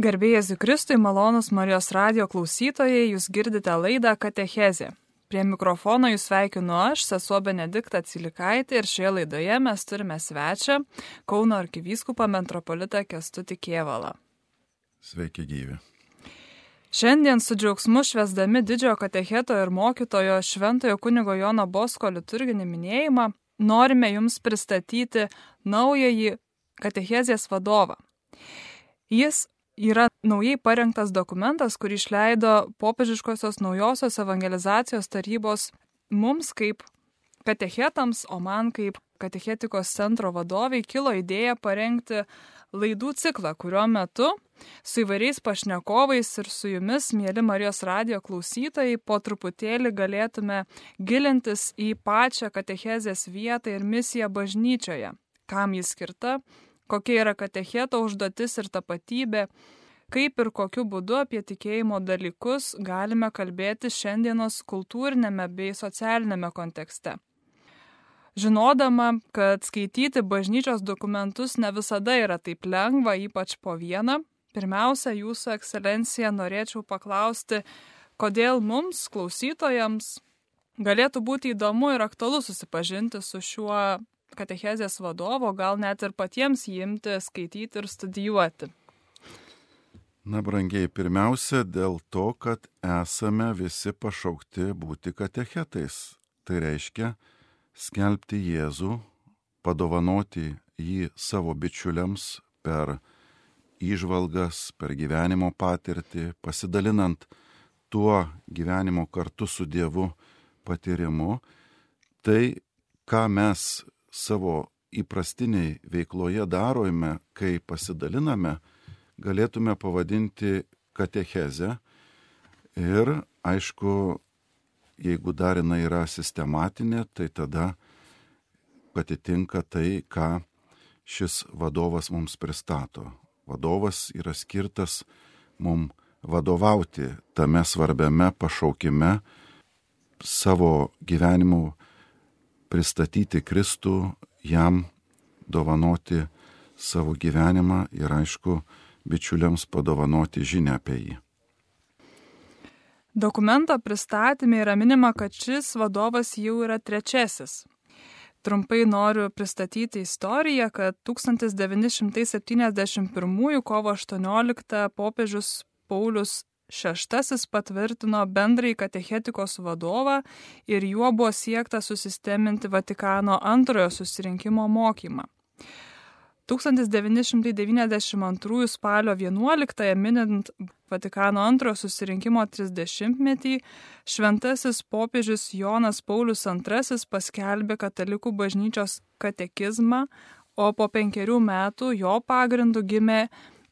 Garbėjai Zikristui, malonus Marijos radio klausytojai, jūs girdite laidą Katechezė. Prie mikrofono jūs sveikinu aš, sesuo Benediktą Cilikaitį ir šioje laidoje mes turime svečią Kauno arkivyskupą metropolitą Kestutį Kievalą. Sveiki gyvi. Šiandien su džiaugsmu švesdami didžiojo katecheto ir mokytojo Šventojo kunigo Jono Bosko liturginį minėjimą, norime jums pristatyti naująjį katechezės vadovą. Jis yra naujai parengtas dokumentas, kurį išleido popiežiškosios naujosios evangelizacijos tarybos mums kaip katechetams, o man kaip katechetikos centro vadoviai kilo idėja parengti laidų ciklą, kurio metu su įvairiais pašnekovais ir su jumis, mėly Marijos radio klausytojai, po truputėlį galėtume gilintis į pačią katechezės vietą ir misiją bažnyčioje, kam jis skirta, kokia yra katecheto užduotis ir tapatybė, kaip ir kokiu būdu apie tikėjimo dalykus galime kalbėti šiandienos kultūrinėme bei socialinėme kontekste. Žinodama, kad skaityti bažnyčios dokumentus ne visada yra taip lengva, ypač po vieną, pirmiausia, jūsų ekscelencija norėčiau paklausti, kodėl mums, klausytojams, galėtų būti įdomu ir aktualu susipažinti su šiuo katechezės vadovo, gal net ir patiems imti, skaityti ir studijuoti. Na, brangiai, pirmiausia dėl to, kad esame visi pašaukti būti katechetais. Tai reiškia skelbti Jėzų, padovanoti jį savo bičiuliams per įžvalgas, per gyvenimo patirtį, pasidalinant tuo gyvenimo kartu su Dievu patyrimu. Tai, ką mes savo įprastiniai veikloje darome, kai pasidaliname, galėtume pavadinti katechezę. Ir aišku, jeigu dar jinai yra sistematinė, tai tada atitinka tai, ką šis vadovas mums pristato. Vadovas yra skirtas mums vadovauti tame svarbiame pašaukime savo gyvenimu pristatyti Kristų, jam dovanoti savo gyvenimą ir aišku, bičiuliams padovanoti žinę apie jį. Dokumento pristatymė yra minima, kad šis vadovas jau yra trečiasis. Trumpai noriu pristatyti istoriją, kad 1971 kovo 18 popiežius Paulius VI patvirtino bendrai katechetikos vadovą ir juo buvo siekta susisteminti Vatikano antrojo susirinkimo mokymą. 1992 spalio 11 minint Vatikano antrojo susirinkimo 30-metį, šventasis popiežius Jonas Paulius II paskelbė katalikų bažnyčios katekizmą, o po penkerių metų jo pagrindų gimė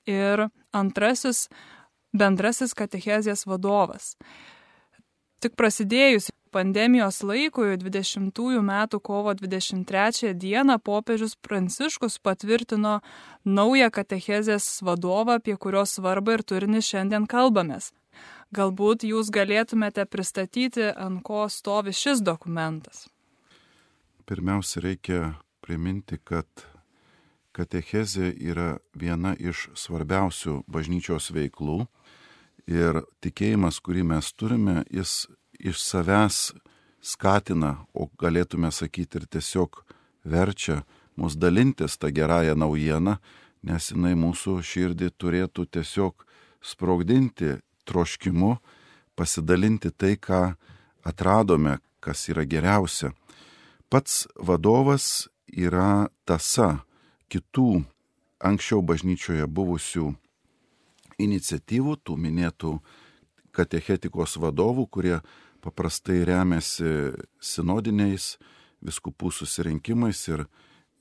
ir antrasis bendrasis katechezės vadovas. Tik prasidėjus pandemijos laikui 20 metų kovo 23 dieną popiežius Pranciškus patvirtino naują katechezės vadovą, apie kurios svarbą ir turinį šiandien kalbamės. Galbūt jūs galėtumėte pristatyti, ant ko stovi šis dokumentas. Pirmiausia, reikia priminti, kad katechezė yra viena iš svarbiausių bažnyčios veiklų Ir tikėjimas, kurį mes turime, jis iš savęs skatina, o galėtume sakyti ir tiesiog verčia mus dalintis tą gerąją naujieną, nes jinai mūsų širdį turėtų tiesiog sprogdinti troškimu, pasidalinti tai, ką atradome, kas yra geriausia. Pats vadovas yra tasa kitų anksčiau bažnyčioje buvusių iniciatyvų, tų minėtų katechetikos vadovų, kurie paprastai remiasi sinodiniais viskupų susirinkimais ir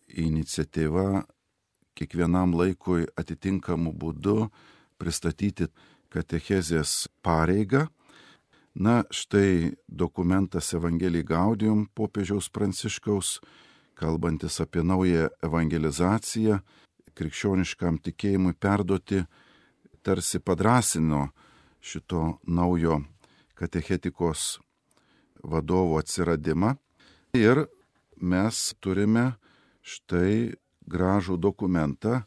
iniciatyva kiekvienam laikui atitinkamų būdų pristatyti katechezės pareigą. Na, štai dokumentas Evangelijai Gaudium popiežiaus Pranciškaus, kalbantis apie naują evangelizaciją, krikščioniškam tikėjimui perduoti tarsi padrasino šito naujo katechetikos vadovo atsiradimą. Ir mes turime štai gražų dokumentą,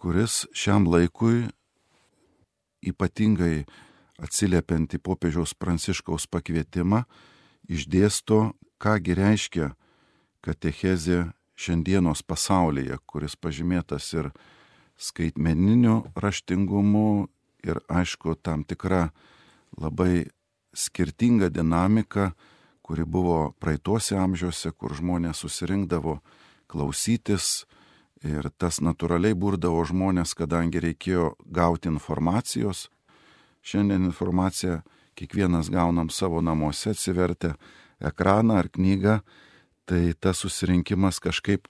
kuris šiam laikui ypatingai atsiliepiant į popiežiaus pranciškaus pakvietimą, išdėsto, kągi reiškia katechezė šiandienos pasaulyje, kuris pažymėtas ir skaitmeniniu raštingumu ir aišku tam tikra labai skirtinga dinamika, kuri buvo praeituose amžiuose, kur žmonės susirinkdavo klausytis ir tas natūraliai burdavo žmonės, kadangi reikėjo gauti informacijos. Šiandien informaciją kiekvienas gaunam savo namuose, atsivertę ekraną ar knygą, tai tas susirinkimas kažkaip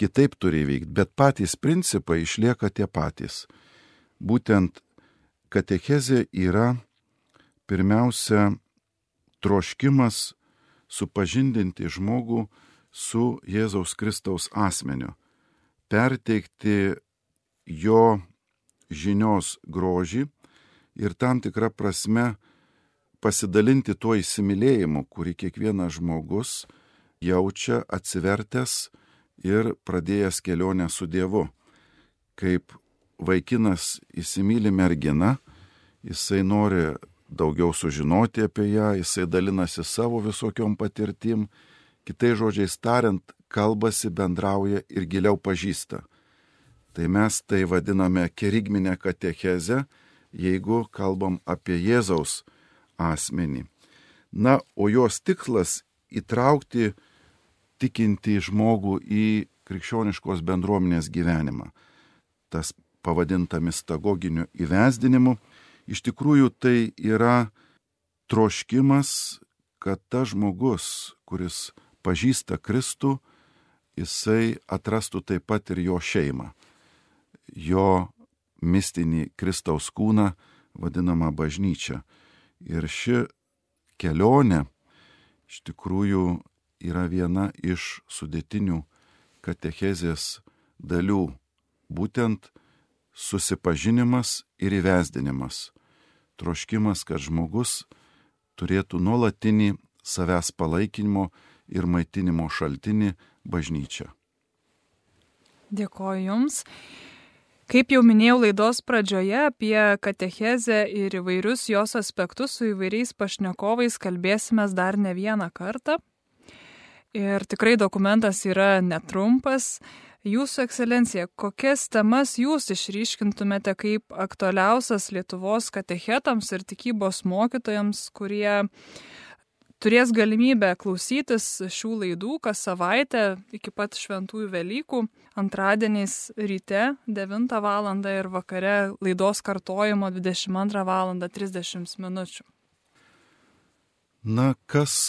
kitaip turi vykti, bet patys principai išlieka tie patys. Būtent katechezė yra pirmiausia troškimas supažindinti žmogų su Jėzaus Kristaus asmeniu, perteikti jo žinios grožį ir tam tikrą prasme pasidalinti tuo įsimylėjimu, kurį kiekvienas žmogus jaučia atsivertęs ir pradėjęs kelionę su Dievu. Kaip vaikinas įsimylė merginą, jisai nori daugiau sužinoti apie ją, jisai dalinasi savo visokiom patirtim, kitai žodžiais tariant, kalbasi, bendrauja ir giliau pažįsta. Tai mes tai vadiname kerigminę katechezę, jeigu kalbam apie Jėzaus asmenį. Na, o jos tikslas įtraukti tikinti žmogų į krikščioniškos bendruomenės gyvenimą. Tas pavadinta mistagoginiu įvesdinimu, iš tikrųjų tai yra troškimas, kad tas žmogus, kuris pažįsta Kristų, jisai atrastų taip pat ir jo šeimą, jo mistinį Kristaus kūną, vadinamą bažnyčią. Ir ši kelionė iš tikrųjų yra viena iš sudėtinių katechezės dalių - būtent susipažinimas ir įvesdinimas. Troškimas, kad žmogus turėtų nuolatinį savęs palaikinimo ir maitinimo šaltinį bažnyčią. Dėkoju Jums. Kaip jau minėjau laidos pradžioje, apie katechezę ir įvairius jos aspektus su įvairiais pašnekovais kalbėsime dar ne vieną kartą. Ir tikrai dokumentas yra netrumpas. Jūsų ekscelencija, kokias temas jūs išryškintumėte kaip aktualiausias Lietuvos katechetams ir tikybos mokytojams, kurie turės galimybę klausytis šių laidų kas savaitę iki pat šventųjų Velykų, antradieniais ryte 9 val. ir vakare laidos kartojimo 22 val. 30 min. Na, kas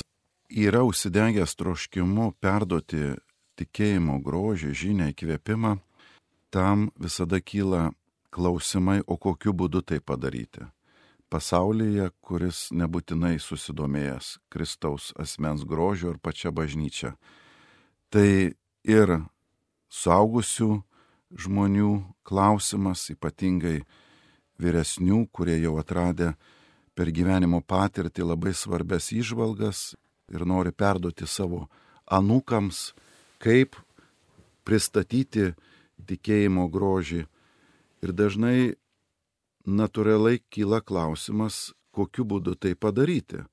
yra užsidegęs troškimu perduoti tikėjimo grožį, žinę, įkvėpimą, tam visada kyla klausimai, o kokiu būdu tai padaryti. Pasaulyje, kuris nebūtinai susidomėjęs Kristaus asmens grožio ir pačia bažnyčia. Tai ir suaugusių žmonių klausimas, ypatingai vyresnių, kurie jau atradė per gyvenimo patirtį labai svarbes išvalgas ir nori perduoti savo anūkams, kaip pristatyti tikėjimo grožį. Ir dažnai natūraliai kyla klausimas, kokiu būdu tai padaryti.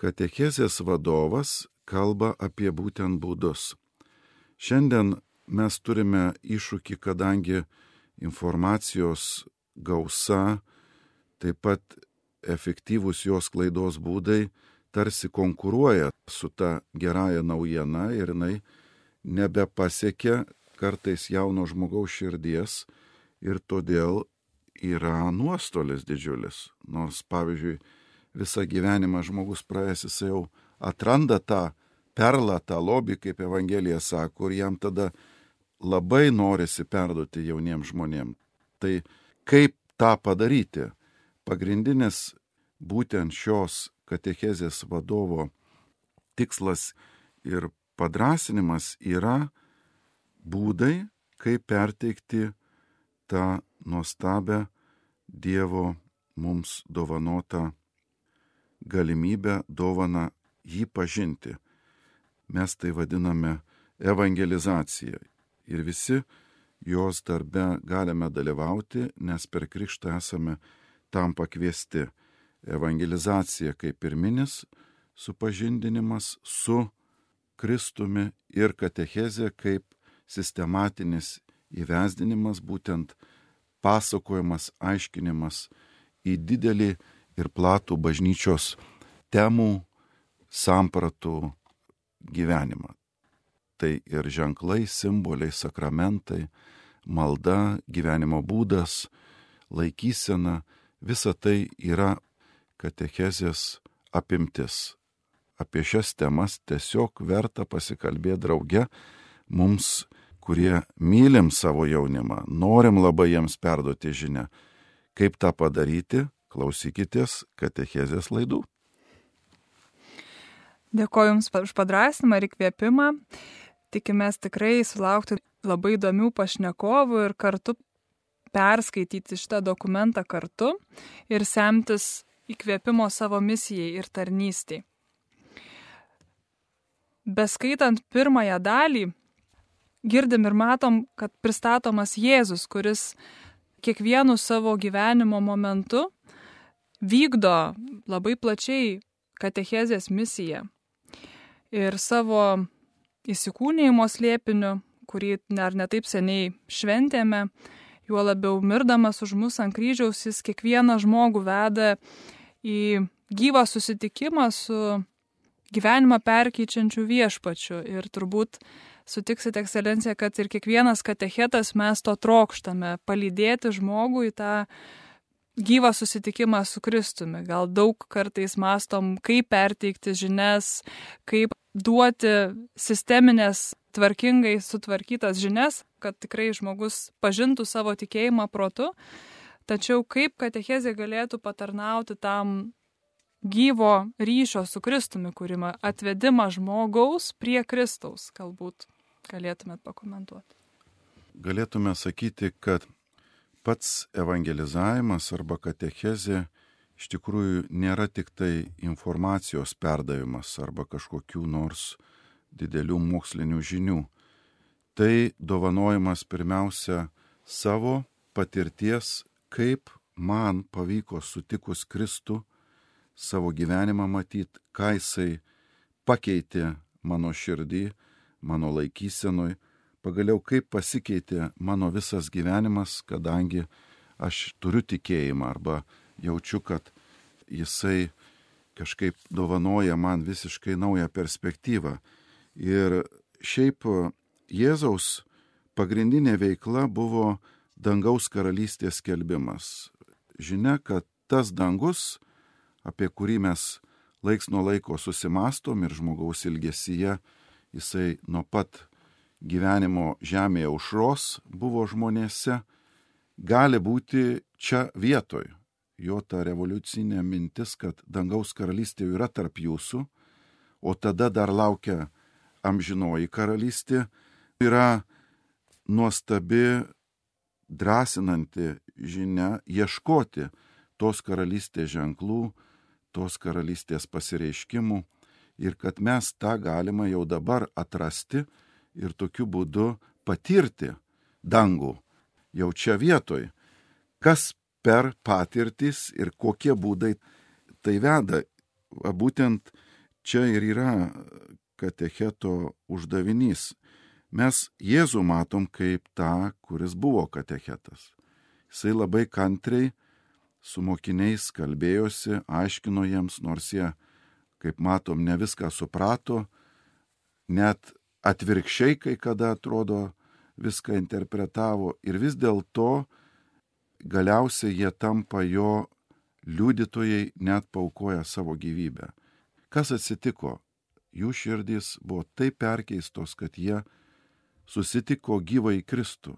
Katechezės vadovas kalba apie būtent būdus. Šiandien mes turime iššūkį, kadangi informacijos gausa, taip pat efektyvūs jos klaidos būdai tarsi konkuruoja su ta gerąja naujiena ir jinai nebepasiekia kartais jauno žmogaus širdies ir todėl yra nuostolis didžiulis. Nors, pavyzdžiui, visą gyvenimą žmogus praėjęs jis jau atranda tą perlą, tą lobį, kaip Evangelija sako, ir jam tada labai norisi perduoti jauniems žmonėms. Tai kaip tą padaryti? Pagrindinis būtent šios katechezės vadovo tikslas ir padrasinimas yra būdai, kaip perteikti tą nuostabę Dievo mums dovanotą galimybę, dovaną jį pažinti. Mes tai vadiname evangelizacija. Ir visi jos darbe galime dalyvauti, nes per krikštą esame tam pakviesti. Evangelizacija kaip pirminis supažindinimas su Kristumi ir katechezė kaip sistematinis įvesdinimas, būtent pasakojimas, aiškinimas į didelį ir platų bažnyčios temų, sampratų gyvenimą. Tai ir ženklai, simboliai, sakramentai, malda, gyvenimo būdas, laikysena, visa tai yra katechezės apimtis. Apie šias temas tiesiog verta pasikalbėti drauge mums, kurie mylim savo jaunimą, norim labai jiems perduoti žinę. Kaip tą padaryti, klausykitės katechezės laidų. Dėkoju Jums už padrasnimą ir įkvėpimą. Tikimės tikrai sulaukti labai įdomių pašnekovų ir kartu perskaityti šitą dokumentą kartu ir semtis įkvėpimo savo misijai ir tarnystėj. Beskaitant pirmąją dalį, girdim ir matom, kad pristatomas Jėzus, kuris kiekvienu savo gyvenimo momentu vykdo labai plačiai katechezės misiją. Ir savo įsikūnėjimo slėpiniu, kurį dar netaip seniai šventėme, juo labiau mirdamas už mus ant kryžiaus, jis kiekvieną žmogų veda į gyvą susitikimą su gyvenimą perkeičiančiu viešpačiu. Ir turbūt sutiksit, ekscelencija, kad ir kiekvienas katechetas mes to trokštame - palydėti žmogų į tą gyvą susitikimą su Kristumi. Gal daug kartais mastom, kaip perteikti žinias, kaip duoti sisteminės, tvarkingai sutvarkytas žinias, kad tikrai žmogus pažintų savo tikėjimą protu. Tačiau kaip katechezė galėtų patarnauti tam gyvo ryšio su Kristumi kūrimą, atvedimą žmogaus prie Kristaus, galbūt galėtumėt pakomentuoti. Galėtume sakyti, kad pats evangelizavimas arba katechezė iš tikrųjų nėra tik tai informacijos perdavimas arba kažkokių nors didelių mokslinių žinių. Tai dovanojimas pirmiausia savo patirties, kaip man pavyko sutikus Kristų savo gyvenimą matyti, ką jisai pakeitė mano širdį, mano laikysenoj, pagaliau kaip pasikeitė mano visas gyvenimas, kadangi aš turiu tikėjimą arba jaučiu, kad jisai kažkaip dovanoja man visiškai naują perspektyvą. Ir šiaip Jėzaus pagrindinė veikla buvo dangaus karalystės skelbimas. Žinia, kad tas dangus, apie kurį mes laiks nuo laiko susimastom ir žmogaus ilgesyje, jisai nuo pat gyvenimo žemėje užros buvo žmonėse, gali būti čia vietoj. Jo ta revoliucinė mintis, kad dangaus karalystė yra tarp jūsų, o tada dar laukia amžinoji karalystė, yra nuostabi, drąsinanti žinia ieškoti tos karalystės ženklų, tos karalystės pasireiškimų ir kad mes tą galima jau dabar atrasti ir tokiu būdu patirti dangų jau čia vietoj. Kas per patirtis ir kokie būdai tai veda. Būtent čia ir yra katecheto uždavinys. Mes Jėzų matom kaip tą, kuris buvo katechetas. Jisai labai kantriai su mokiniais kalbėjosi, aiškino jiems, nors jie, kaip matom, ne viską suprato, net atvirkščiai kai kada atrodo viską interpretavo ir vis dėlto galiausiai jie tampa jo liudytojai, net paukoja savo gyvybę. Kas atsitiko? Jų širdys buvo taip perkeistos, kad jie susitiko gyvai Kristų.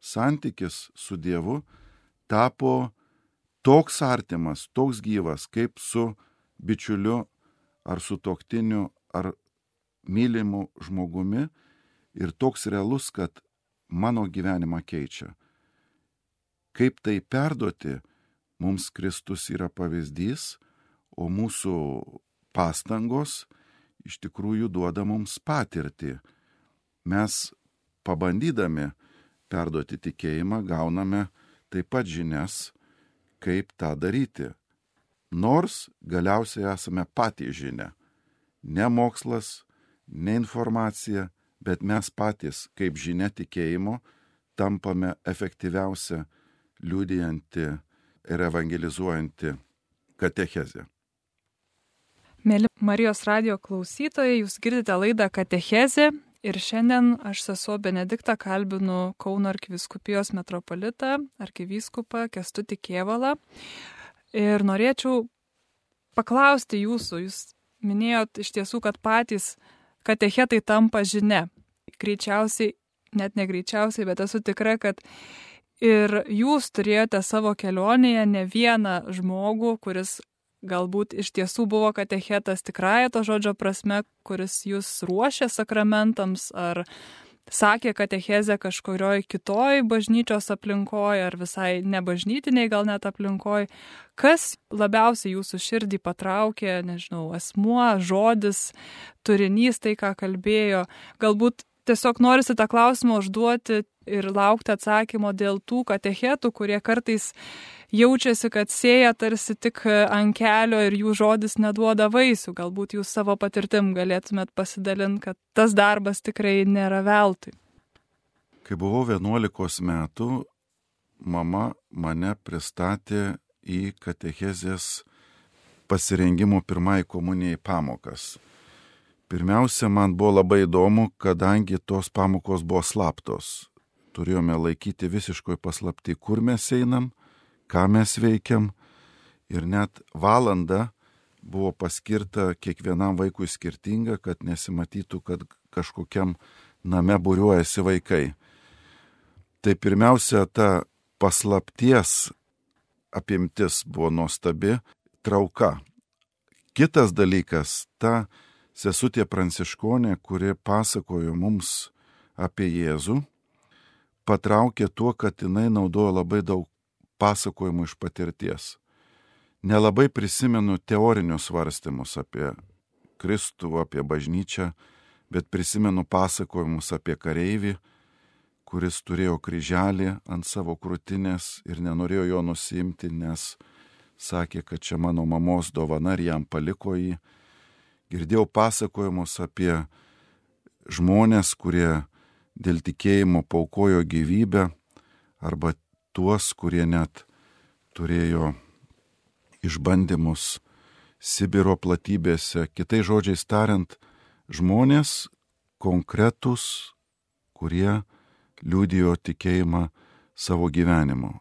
Santykis su Dievu tapo toks artimas, toks gyvas, kaip su bičiuliu ar su toktiniu ar mylimu žmogumi ir toks realus, kad mano gyvenimą keičia. Kaip tai perduoti, mums Kristus yra pavyzdys, o mūsų pastangos iš tikrųjų duoda mums patirtį. Mes pabandydami perduoti tikėjimą gauname taip pat žinias, kaip tą daryti. Nors galiausiai esame patys žinia. Ne mokslas, ne informacija, bet mes patys, kaip žinia tikėjimo, tampame efektyviausia liūdijanti ir evangelizuojanti katechezė. Mėly Marijos radio klausytojai, jūs girdite laidą Katechezė ir šiandien aš sesuo Benediktą kalbinu Kauno arkiviskupijos metropolitą, arkivyskupą Kestutį Kievalą. Ir norėčiau paklausti jūsų, jūs minėjot iš tiesų, kad patys katechetai tampa žinia. Greičiausiai, net negreičiausiai, bet esu tikra, kad ir jūs turėjote savo kelionėje ne vieną žmogų, kuris galbūt iš tiesų buvo katechetas tikrąją to žodžio prasme, kuris jūs ruošė sakramentams, ar sakė katechezę kažkurioj kitoj bažnyčios aplinkoje, ar visai nebažnytiniai gal net aplinkoje. Kas labiausiai jūsų širdį patraukė, nežinau, asmuo, žodis, turinys, tai ką kalbėjo, galbūt tiesiog norisi tą klausimą užduoti ir laukti atsakymo dėl tų katechetų, kurie kartais jaučiasi, kad sėja tarsi tik ant kelio ir jų žodis neduoda vaisių. Galbūt jūs savo patirtim galėtumėt pasidalinti, kad tas darbas tikrai nėra veltui. Kai buvau 11 metų, mama mane pristatė į katechezės pasirengimo pirmai komunijai pamokas. Pirmiausia, man buvo labai įdomu, kadangi tos pamokos buvo slaptos. Turėjome laikyti visiškoj paslapti, kur mes einam, ką mes veikiam. Ir net valanda buvo paskirta kiekvienam vaikui skirtinga, kad nesimatytų, kad kažkokiam name būriuojasi vaikai. Tai pirmiausia, ta paslapties apimtis buvo nuostabi trauka. Kitas dalykas, ta sesutė pranciškonė, kuri pasakojo mums apie Jėzų, patraukė tuo, kad jinai naudojo labai daug pasakojimų iš patirties. Nelabai prisimenu teorinius svarstymus apie Kristų, apie bažnyčią, bet prisimenu pasakojimus apie kareivį, kuris turėjo kryželį ant savo krūtinės ir nenorėjo jo nusimti, nes sakė, kad čia mano mamos dovana ir jam paliko jį girdėjau pasakojimus apie žmonės, kurie dėl tikėjimo paukojo gyvybę, arba tuos, kurie net turėjo išbandymus Sibiro platybėse. Kitai žodžiai tariant, žmonės konkretus, kurie liūdėjo tikėjimą savo gyvenimu.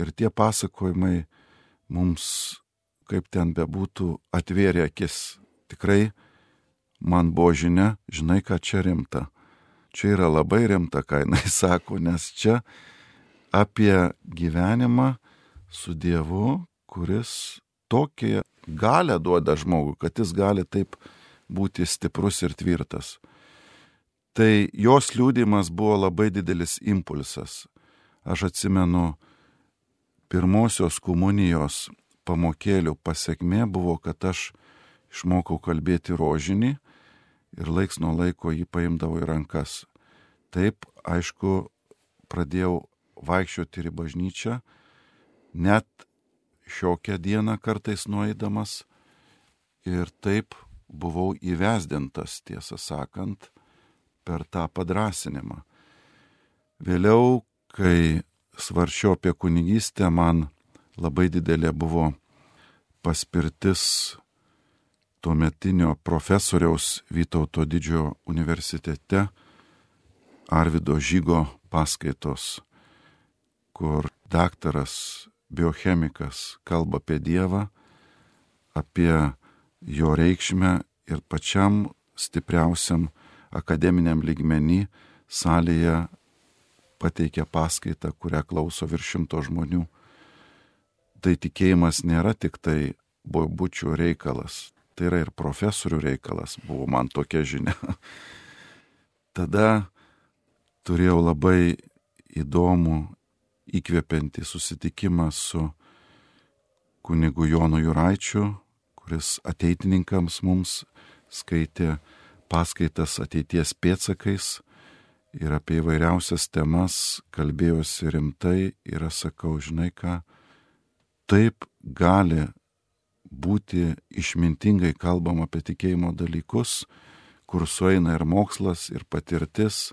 Ir tie pasakojimai mums, kaip ten bebūtų, atvėrė akis tikrai man buvo žinia, žinai, ką čia rimta. Čia yra labai rimta, ką jinai sako, nes čia apie gyvenimą su Dievu, kuris tokią galę duoda žmogui, kad jis gali taip būti stiprus ir tvirtas. Tai jos liūdimas buvo labai didelis impulsas. Aš atsimenu, pirmosios komunijos pamokėlių pasiekmė buvo, kad aš išmokau kalbėti rožinį ir laiks nuo laiko jį paimdavau į rankas. Taip, aišku, pradėjau vaikščioti ir į bažnyčią, net šiokią dieną kartais nueidamas ir taip buvau įvesdintas, tiesą sakant, per tą padrasinimą. Vėliau, kai svaršiau apie kunigystę, man labai didelė buvo paspirtis tuometinio profesoriaus Vytauto didžiojo universitete Arvido Žygo paskaitos, kur daktaras biochemikas kalba apie Dievą, apie jo reikšmę ir pačiam stipriausiam akademiniam lygmenį salėje pateikia paskaitą, kurią klauso virš šimto žmonių. Tai tikėjimas nėra tik tai bobučių reikalas, tai yra ir profesorių reikalas, buvo man tokia žinia. Tada turėjau labai įdomų, įkvepiantį susitikimą su kunigu Jonu Juraičiu, kuris ateitininkams mums skaitė paskaitas ateities pėtsakais ir apie įvairiausias temas kalbėjosi rimtai ir aš sakau, žinai ką, taip gali būti išmintingai kalbama apie tikėjimo dalykus, kur sueina ir mokslas, ir patirtis,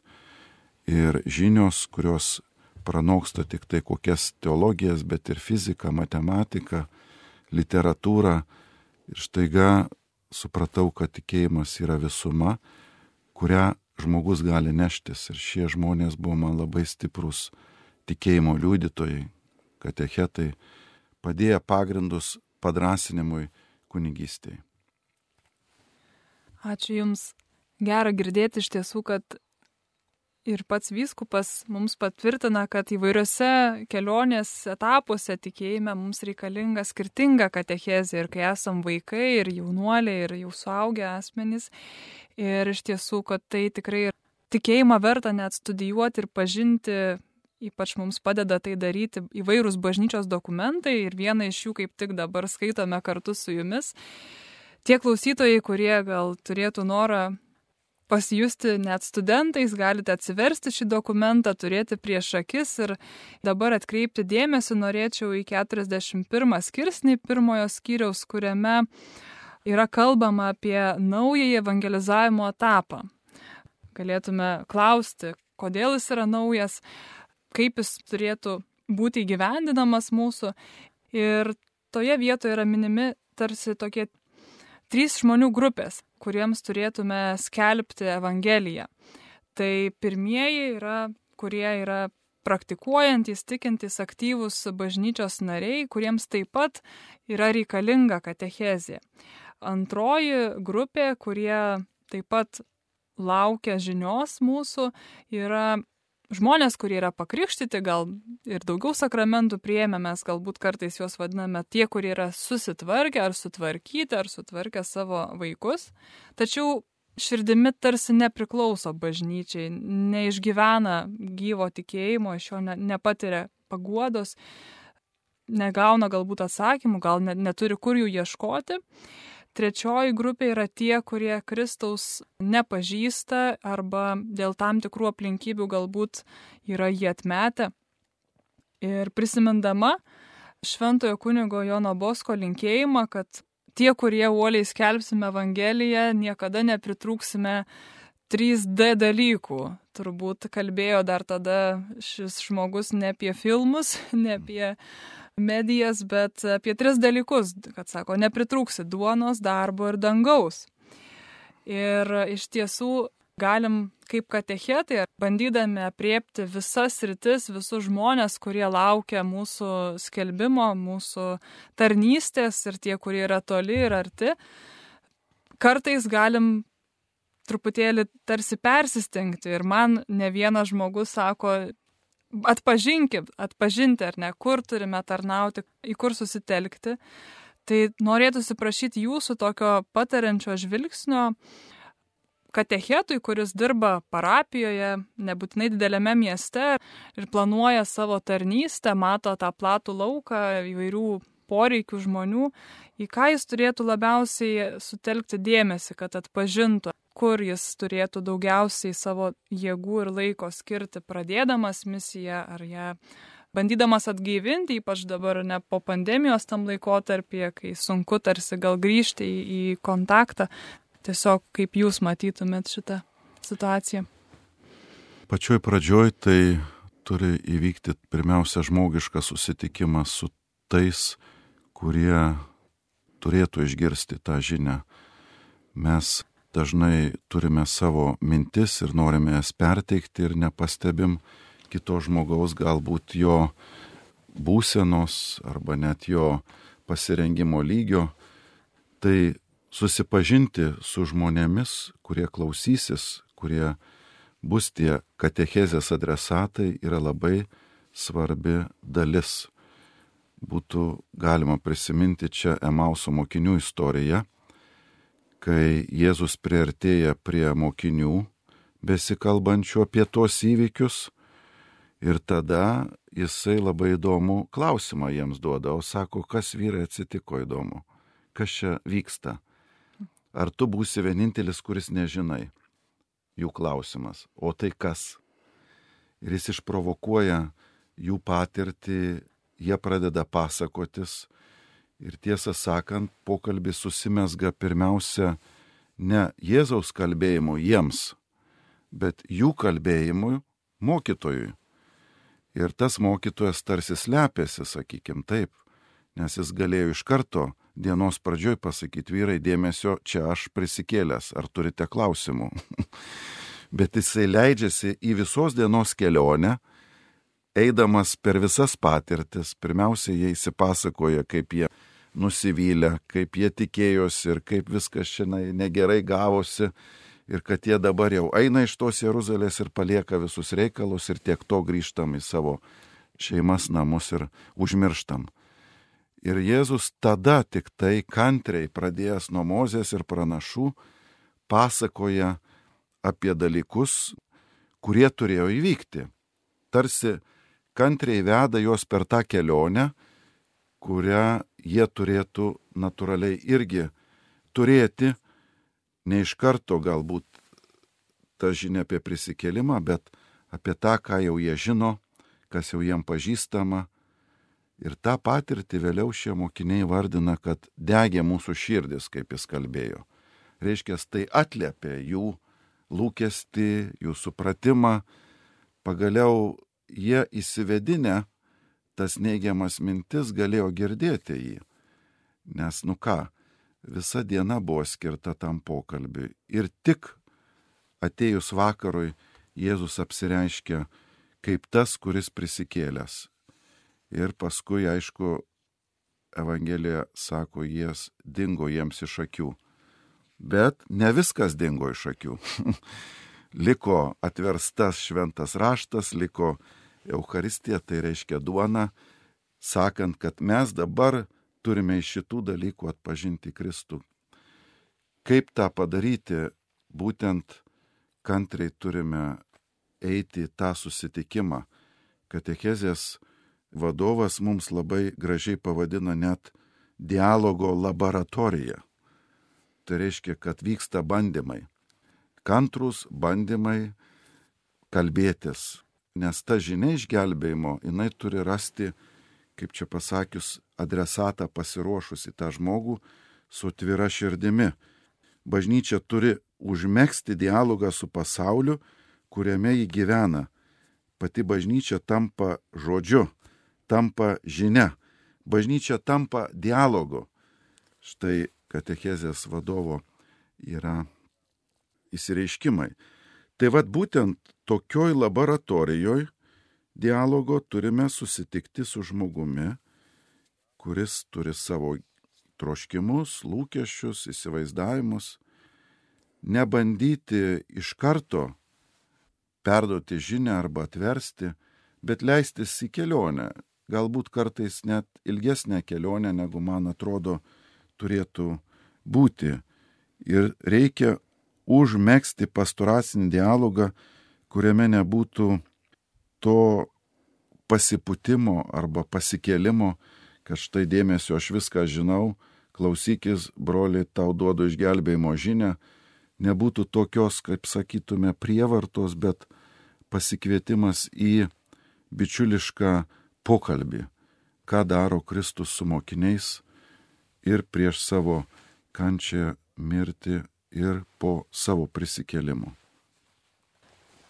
ir žinios, kurios pranoksta tik tai kokias teologijas, bet ir fiziką, matematiką, literatūrą. Ir štaiga supratau, kad tikėjimas yra visuma, kurią žmogus gali neštis. Ir šie žmonės buvo man labai stiprus tikėjimo liudytojai, katechetai, padėję pagrindus padrasinimui kunigystėje. Ačiū Jums. Gera girdėti iš tiesų, kad ir pats vyskupas mums patvirtina, kad įvairiose kelionės etapuose tikėjime mums reikalinga skirtinga katechezė ir kai esam vaikai ir jaunuoliai ir jau suaugę asmenys. Ir iš tiesų, kad tai tikrai tikėjimą verta net studijuoti ir pažinti Ypač mums padeda tai daryti įvairūs bažnyčios dokumentai ir vieną iš jų kaip tik dabar skaitome kartu su jumis. Tie klausytojai, kurie gal turėtų norą pasijusti net studentais, galite atsiversti šį dokumentą, turėti prieš akis ir dabar atkreipti dėmesį norėčiau į 41 skirsnį pirmojo skyriaus, kuriame yra kalbama apie naująjį evangelizavimo etapą. Galėtume klausti, kodėl jis yra naujas, kaip jis turėtų būti įgyvendinamas mūsų. Ir toje vietoje yra minimi tarsi tokie trys žmonių grupės, kuriems turėtume skelbti Evangeliją. Tai pirmieji yra, kurie yra praktikuojantys, tikintys, aktyvūs bažnyčios nariai, kuriems taip pat yra reikalinga katechezė. Antroji grupė, kurie taip pat laukia žinios mūsų, yra žmonės, kurie yra pakrikštyti, gal ir daugiau sakramentų prieėmė, mes galbūt kartais juos vadiname tie, kurie yra susitvarkę ar sutvarkyti, ar sutvarkę savo vaikus, tačiau širdimi tarsi nepriklauso bažnyčiai, neišgyvena gyvo tikėjimo, iš jo ne, nepatiria paguodos, negauna galbūt atsakymų, gal net neturi kur jų ieškoti. Trečioji grupė yra tie, kurie Kristaus nepažįsta arba dėl tam tikrų aplinkybių galbūt yra jį atmetę. Ir prisimindama šventojo kunigo Jono Bosko linkėjimą, kad tie, kurie uoliai skelbsime Evangeliją, niekada nepritrūksime 3D dalykų. Turbūt kalbėjo dar tada šis žmogus ne apie filmus, ne apie medijas, bet apie tris dalykus, kad sako, nepritrūksi duonos, darbo ir dangaus. Ir iš tiesų galim kaip katechetai, bandydami apriepti visas rytis, visus žmonės, kurie laukia mūsų skelbimo, mūsų tarnystės ir tie, kurie yra toli ir arti, kartais galim truputėlį tarsi persistengti. Ir man ne vienas žmogus sako, atpažinkit, atpažinti ar ne, kur turime tarnauti, į kur susitelkti. Tai norėtųsi prašyti jūsų tokio patariančio žvilgsnio katechetui, kuris dirba parapijoje, nebūtinai dideliame mieste ir planuoja savo tarnystę, mato tą platų lauką įvairių poreikių žmonių, į ką jis turėtų labiausiai sutelkti dėmesį, kad atpažintų, kur jis turėtų daugiausiai savo jėgų ir laiko skirti pradėdamas misiją ar ją bandydamas atgaivinti, ypač dabar ne po pandemijos tam laikotarpyje, kai sunku tarsi gal grįžti į, į kontaktą. Tiesiog kaip jūs matytumėt šitą situaciją. Pačioj pradžioj tai turi įvykti pirmiausia žmogiškas susitikimas su tais, kurie turėtų išgirsti tą žinią. Mes dažnai turime savo mintis ir norime jas perteikti ir nepastebim kito žmogaus galbūt jo būsenos arba net jo pasirengimo lygio. Tai susipažinti su žmonėmis, kurie klausysis, kurie bus tie katechezės adresatai, yra labai svarbi dalis. Būtų galima prisiminti čia Emauso mokinių istoriją kai Jėzus priartėja prie mokinių, besikalbančių apie tuos įvykius, ir tada jisai labai įdomų klausimą jiems duoda, o sako, kas vyrai atsitiko įdomu, kas čia vyksta. Ar tu būsi vienintelis, kuris nežinai? Jų klausimas. O tai kas? Ir jis išprovokuoja jų patirtį jie pradeda pasakotis ir tiesą sakant, pokalbis susimesga pirmiausia ne Jėzaus kalbėjimu jiems, bet jų kalbėjimui mokytojui. Ir tas mokytojas tarsi slepiasi, sakykim taip, nes jis galėjo iš karto dienos pradžioj pasakyti, vyrai, dėmesio, čia aš prisikėlęs, ar turite klausimų. Bet jisai leidžiasi į visos dienos kelionę, eidamas per visas patirtis, pirmiausia, jie įsipasakoja, kaip jie nusivylę, kaip jie tikėjosi ir kaip viskas šiandien negerai gavosi ir kad jie dabar jau eina iš tos Jeruzalės ir palieka visus reikalus ir tiek to grįžtam į savo šeimas, namus ir užmirštam. Ir Jėzus tada tik tai kantriai pradėjęs nuo Mozės ir pranašų pasakoja apie dalykus, kurie turėjo įvykti. Tarsi kantriai veda juos per tą kelionę, kurią jie turėtų natūraliai irgi turėti, ne iš karto galbūt tą žinią apie prisikėlimą, bet apie tą, ką jau jie žino, kas jau jiem pažįstama, Ir tą patirtį vėliau šie mokiniai vardina, kad degė mūsų širdis, kaip jis kalbėjo. Reiškia, tai atliepė jų lūkesti, jų supratimą, pagaliau jie įsivedinę tas neigiamas mintis galėjo girdėti jį. Nes, nu ką, visa diena buvo skirta tam pokalbiui. Ir tik atėjus vakarui Jėzus apsireiškia kaip tas, kuris prisikėlęs Ir paskui, aišku, Evangelija sako, jis dingo jiems iš akių. Bet ne viskas dingo iš akių. liko atverstas šventas raštas, liko Euharistija, tai reiškia duona, sakant, kad mes dabar turime iš šitų dalykų atpažinti Kristų. Kaip tą padaryti, būtent kantriai turime eiti į tą susitikimą. Katechezės vadovas mums labai gražiai pavadino net dialogo laboratorija. Tai reiškia, kad vyksta bandymai. Kantrus bandymai kalbėtis, nes ta žinia išgelbėjimo, jinai turi rasti, kaip čia pasakius, adresatą pasiruošusi tą žmogų su atvira širdimi. Bažnyčia turi užmėgsti dialogą su pasauliu, kuriame jį gyvena. Pati bažnyčia tampa žodžiu, tampa žinia, bažnyčia tampa dialogu. Štai katechezės vadovo yra įsireiškimai. Tai vad būtent tokioj laboratorijoje dialogo turime susitikti su žmogumi, kuris turi savo troškimus, lūkesčius, įsivaizdavimus, nebandyti iš karto perduoti žinę arba atversti, bet leistis į kelionę, galbūt kartais net ilgesnę kelionę, negu man atrodo turėtų būti. Ir reikia užmėgsti pastoracinį dialogą, kuriame nebūtų to pasiputimo arba pasikėlimo, kad štai dėmesio aš viską žinau, klausykis, broli, tau duodu išgelbėjimo žinę, nebūtų tokios, kaip sakytume, prievartos, bet pasikvietimas į bičiulišką pokalbį, ką daro Kristus su mokiniais ir prieš savo kančią mirti ir po savo prisikėlimo.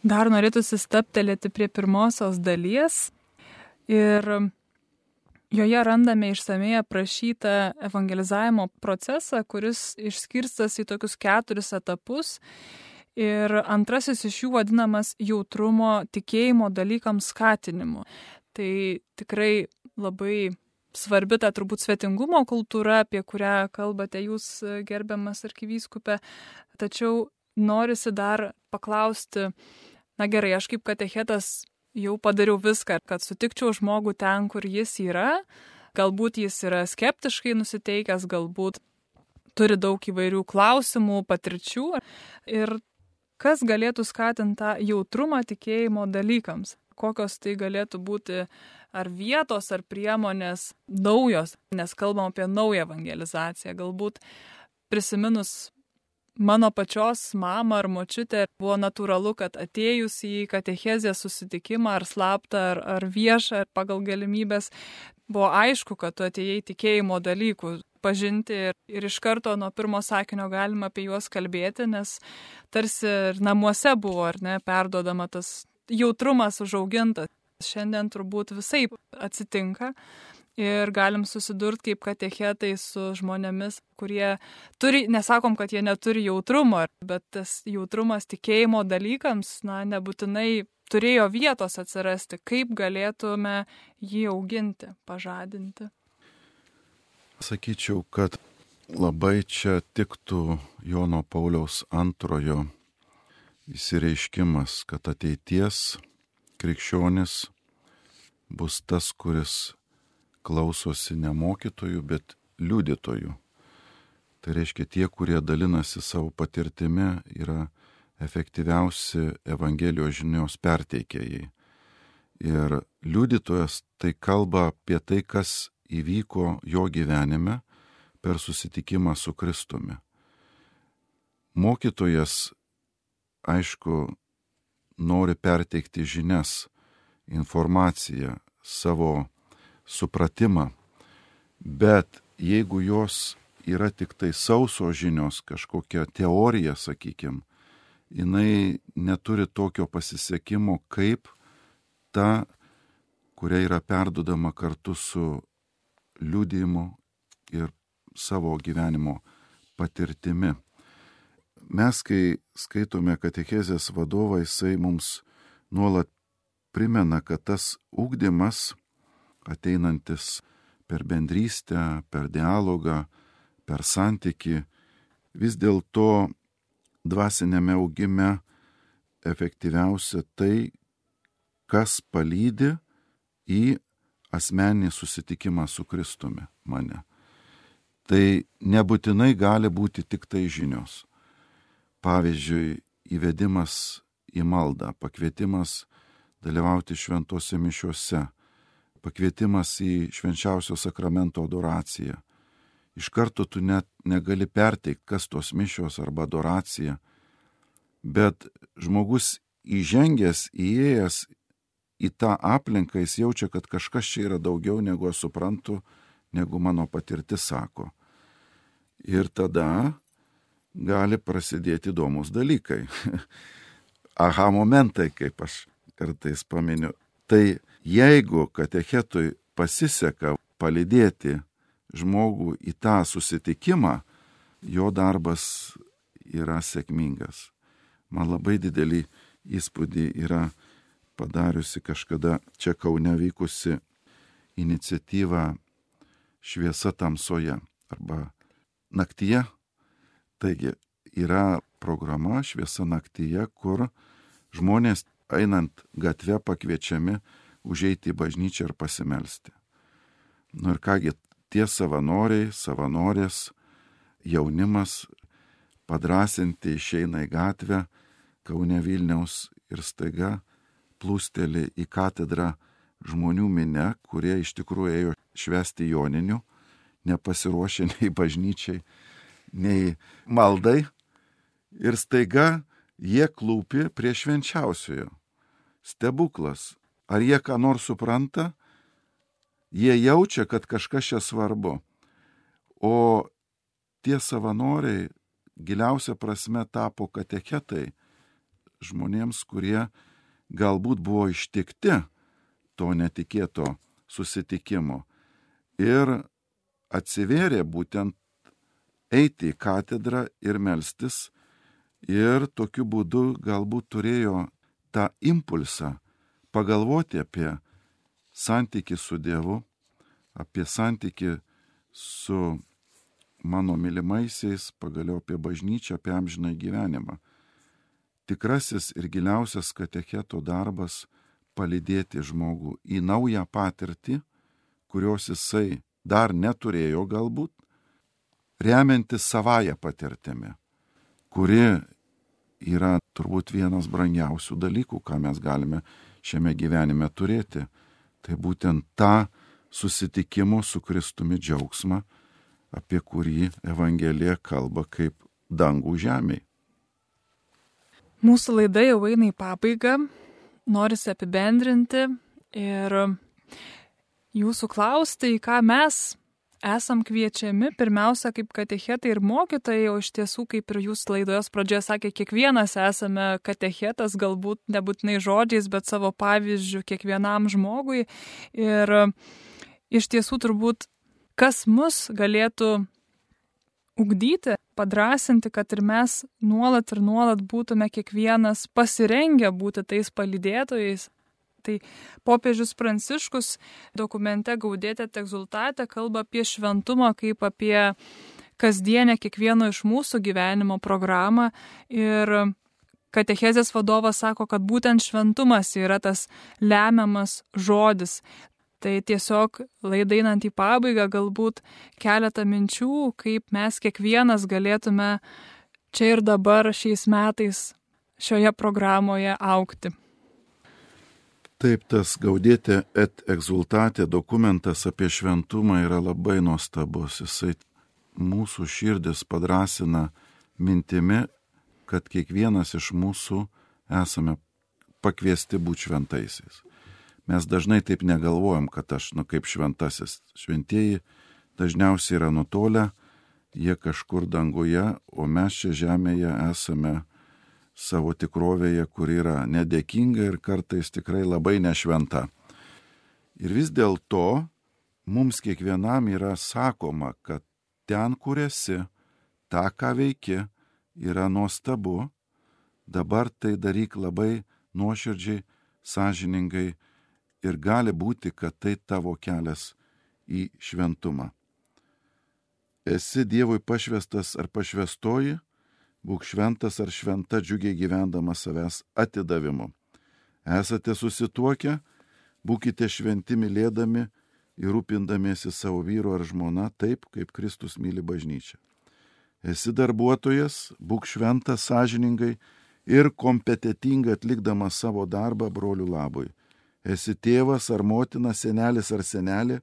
Dar norėtųsi staptelėti prie pirmosios dalies ir joje randame išsamei aprašytą evangelizavimo procesą, kuris išskirstas į tokius keturis etapus. Ir antrasis iš jų vadinamas jautrumo tikėjimo dalykams skatinimu. Tai tikrai labai svarbi ta turbūt svetingumo kultūra, apie kurią kalbate jūs, gerbiamas arkivyskupė. Tačiau norisi dar paklausti, na gerai, aš kaip katechetas jau padariau viską, kad sutikčiau žmogų ten, kur jis yra. Galbūt jis yra skeptiškai nusiteikęs, galbūt turi daug įvairių klausimų, patirčių. Ir kas galėtų skatinti tą jautrumą tikėjimo dalykams? Kokios tai galėtų būti ar vietos, ar priemonės naujos, nes kalbam apie naują evangelizaciją. Galbūt prisiminus mano pačios mamą ar močiutę buvo natūralu, kad atėjus į katechezę susitikimą ar slaptą, ar, ar viešą, ar pagal galimybės, buvo aišku, kad tu atėjai tikėjimo dalykų pažinti ir, ir iš karto nuo pirmo sakinio galima apie juos kalbėti, nes tarsi ir namuose buvo, ar ne, perdodama tas jautrumas užaugintas. Šiandien turbūt visai atsitinka, ir galim susidurti kaip katechetai su žmonėmis, kurie turi, nesakom, kad jie neturi jautrumo, bet tas jautrumas tikėjimo dalykams, na, nebūtinai turėjo vietos atsirasti, kaip galėtume jį auginti, pažadinti. Sakyčiau, kad labai čia tiktų Jono Pauliaus antrojo įsireiškimas, kad ateities krikščionis bus tas, kuris klausosi ne mokytojų, bet liudytojų. Tai reiškia, tie, kurie dalinasi savo patirtimi, yra efektyviausi Evangelijos žinios perteikėjai. Ir liudytojas tai kalba apie tai, kas įvyko jo gyvenime per susitikimą su Kristumi. Mokytojas, aišku, nori perteikti žinias, informaciją, savo supratimą. Bet jeigu jos yra tik tai sauso žinios, kažkokia teorija, sakykime, jinai neturi tokio pasisekimo kaip ta, kuria yra perdodama kartu su liūdėjimu ir savo gyvenimo patirtimi. Mes, kai skaitome katechezės vadovą, jisai mums nuolat primena, kad tas ūkdymas ateinantis per bendrystę, per dialogą, per santyki, vis dėlto dvasinėme augime efektyviausia tai, kas palydi į asmenį susitikimą su Kristumi mane. Tai nebūtinai gali būti tik tai žinios. Pavyzdžiui, įvedimas į maldą, pakvietimas dalyvauti šventose mišiuose, pakvietimas į švenčiausio sakramento adoraciją. Iš karto tu net negali perteikti, kas tos mišios arba adoracija, bet žmogus įžengęs, įėjęs į tą aplinką, jis jaučia, kad kažkas čia yra daugiau negu aš suprantu, negu mano patirtis sako. Ir tada gali prasidėti įdomus dalykai. Aha momentai, kaip aš kartais paminiu. Tai Jeigu katechetui pasiseka palidėti žmogų į tą susitikimą, jo darbas yra sėkmingas. Man labai didelį įspūdį yra padariusi kažkada čia Kaune vykusi iniciatyva Šviesa tamsoje arba naktyje. Taigi yra programa Šviesa naktyje, kur žmonės einant gatve pakviečiami užeiti į bažnyčią ir pasimelsti. Nu ir kągi, tie savanoriai, savanorės, jaunimas padrasinti išeina į gatvę Kaune Vilniaus ir staiga plūsteli į katedrą žmonių minę, kurie iš tikrųjų ėjo švesti joninių, nepasiruošę nei bažnyčiai, nei maldai. Ir staiga jie klūpi prie švenčiausiojo. Stebuklas, Ar jie ką nors supranta? Jie jaučia, kad kažkas čia svarbu. O tie savanoriai giliausia prasme tapo katechetai žmonėms, kurie galbūt buvo ištikti to netikėto susitikimo. Ir atsivėrė būtent eiti į katedrą ir melstis ir tokiu būdu galbūt turėjo tą impulsą pagalvoti apie santyki su Dievu, apie santyki su mano mylimaisiais, pagaliau apie bažnyčią, apie amžiną gyvenimą. Tikrasis ir giliausias katecheto darbas - palidėti žmogų į naują patirtį, kurios jisai dar neturėjo galbūt, remiantis savoją patirtimi, kuri yra turbūt vienas brangiausių dalykų, ką mes galime šiame gyvenime turėti. Tai būtent tą susitikimo su Kristumi džiaugsmą, apie kurį Evangelija kalba kaip dangų žemiai. Mūsų laida jau eina į pabaigą, norisi apibendrinti ir jūsų klausti, į ką mes esam kviečiami, pirmiausia, kaip katechetai ir mokytojai, o iš tiesų, kaip ir jūs laidos pradžioje sakė, kiekvienas esame katechetas, galbūt nebūtinai žodžiais, bet savo pavyzdžių kiekvienam žmogui. Ir iš tiesų turbūt, kas mus galėtų ugdyti, padrasinti, kad ir mes nuolat ir nuolat būtume kiekvienas pasirengę būti tais palydėtojais, Tai popiežius Pranciškus dokumente Gaudėtė Tegzultate kalba apie šventumą kaip apie kasdienę kiekvieno iš mūsų gyvenimo programą ir katechezės vadovas sako, kad būtent šventumas yra tas lemiamas žodis. Tai tiesiog laideinant į pabaigą galbūt keletą minčių, kaip mes kiekvienas galėtume čia ir dabar šiais metais šioje programoje aukti. Taip, tas gaudėti et exultate dokumentas apie šventumą yra labai nuostabus. Jisai mūsų širdis padrasina mintimi, kad kiekvienas iš mūsų esame pakviesti būti šventaisiais. Mes dažnai taip negalvojam, kad aš, nu kaip šventasis, šventieji dažniausiai yra nutolę, jie kažkur danguje, o mes čia žemėje esame savo tikrovėje, kur yra nedėkinga ir kartais tikrai labai nešventa. Ir vis dėlto mums kiekvienam yra sakoma, kad ten, kur esi, tą, ką veiki, yra nuostabu, dabar tai daryk labai nuoširdžiai, sąžiningai ir gali būti, kad tai tavo kelias į šventumą. Esi Dievui pašvestas ar pašvestoji, būk šventas ar šventa džiugiai gyvendama savęs atidavimu. Esate susituokę, būkite šventi mylėdami ir rūpindamiesi savo vyru ar žmona taip, kaip Kristus myli bažnyčią. Esi darbuotojas, būk šventas sąžiningai ir kompetitingai atlikdamas savo darbą brolių labui. Esi tėvas ar motina, senelis ar senelė,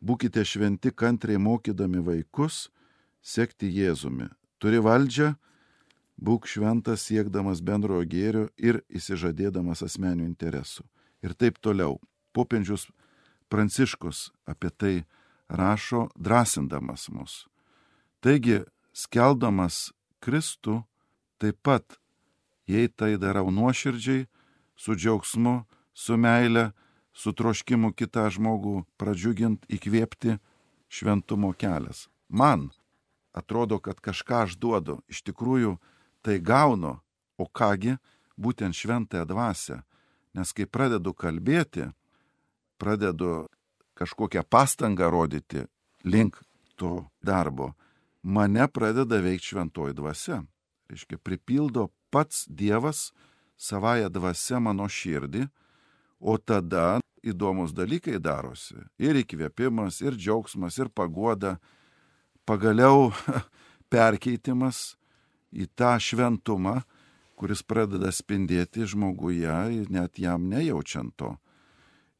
būkite šventi kantriai mokydami vaikus, sekti Jėzumi. Turi valdžią, būk šventas siekdamas bendrojo gėrio ir įsižadėdamas asmenių interesų. Ir taip toliau. Popiežius Pranciškus apie tai rašo drąsindamas mus. Taigi, skeldamas Kristų, taip pat, jei tai darau nuoširdžiai, su džiaugsmu, su meile, su troškimu kitą žmogų pradžiugint, įkvėpti, šventumo kelias. Man atrodo, kad kažką aš duodu, iš tikrųjų tai gaunu, o kągi, būtent šventąją dvasę. Nes kai pradedu kalbėti, pradedu kažkokią pastangą rodyti link to darbo, mane pradeda veikti šventoji dvasia. Reiškia, pripildo pats Dievas savoje dvasia mano širdį, o tada įdomus dalykai darosi. Ir įkvėpimas, ir džiaugsmas, ir pagoda, pagaliau perkeitimas į tą šventumą, kuris pradeda spindėti žmoguje, net jam nejaučiant to.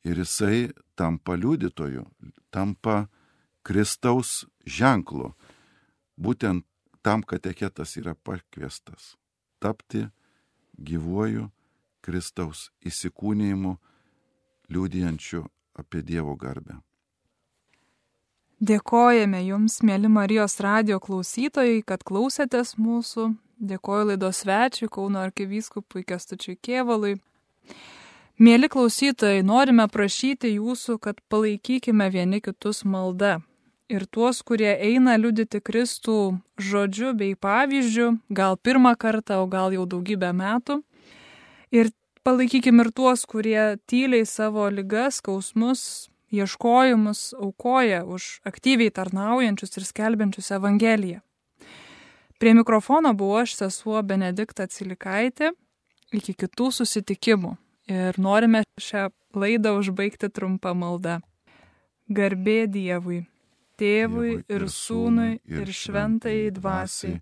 Ir jisai tampa liudytoju, tampa Kristaus ženklu. Būtent tam kateketas yra pakviestas - tapti gyvuoju Kristaus įsikūnymu, liūdijančiu apie Dievo garbę. Dėkojame Jums, mėly Marijos radio klausytojai, kad klausėtės mūsų. Dėkoju laidos svečiui Kauno arkivyskupui Kestučiui Kievalui. Mėly klausytojai, norime prašyti Jūsų, kad palaikykime vieni kitus maldą. Ir tuos, kurie eina liudyti Kristų žodžiu bei pavyzdžiu, gal pirmą kartą, o gal jau daugybę metų. Ir palaikykime ir tuos, kurie tyliai savo lygas, skausmus, ieškojimus aukoja už aktyviai tarnaujančius ir skelbiančius Evangeliją. Prie mikrofono buvo aš sesuo Benedikta Cilikaitė. Iki kitų susitikimų. Ir norime šią laidą užbaigti trumpą maldą. Garbė Dievui, Tėvui ir Sūnui ir Šventai Dvasiai,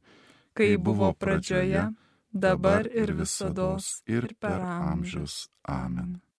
kai buvo pradžioje, dabar ir visada ir per amžius. Amen.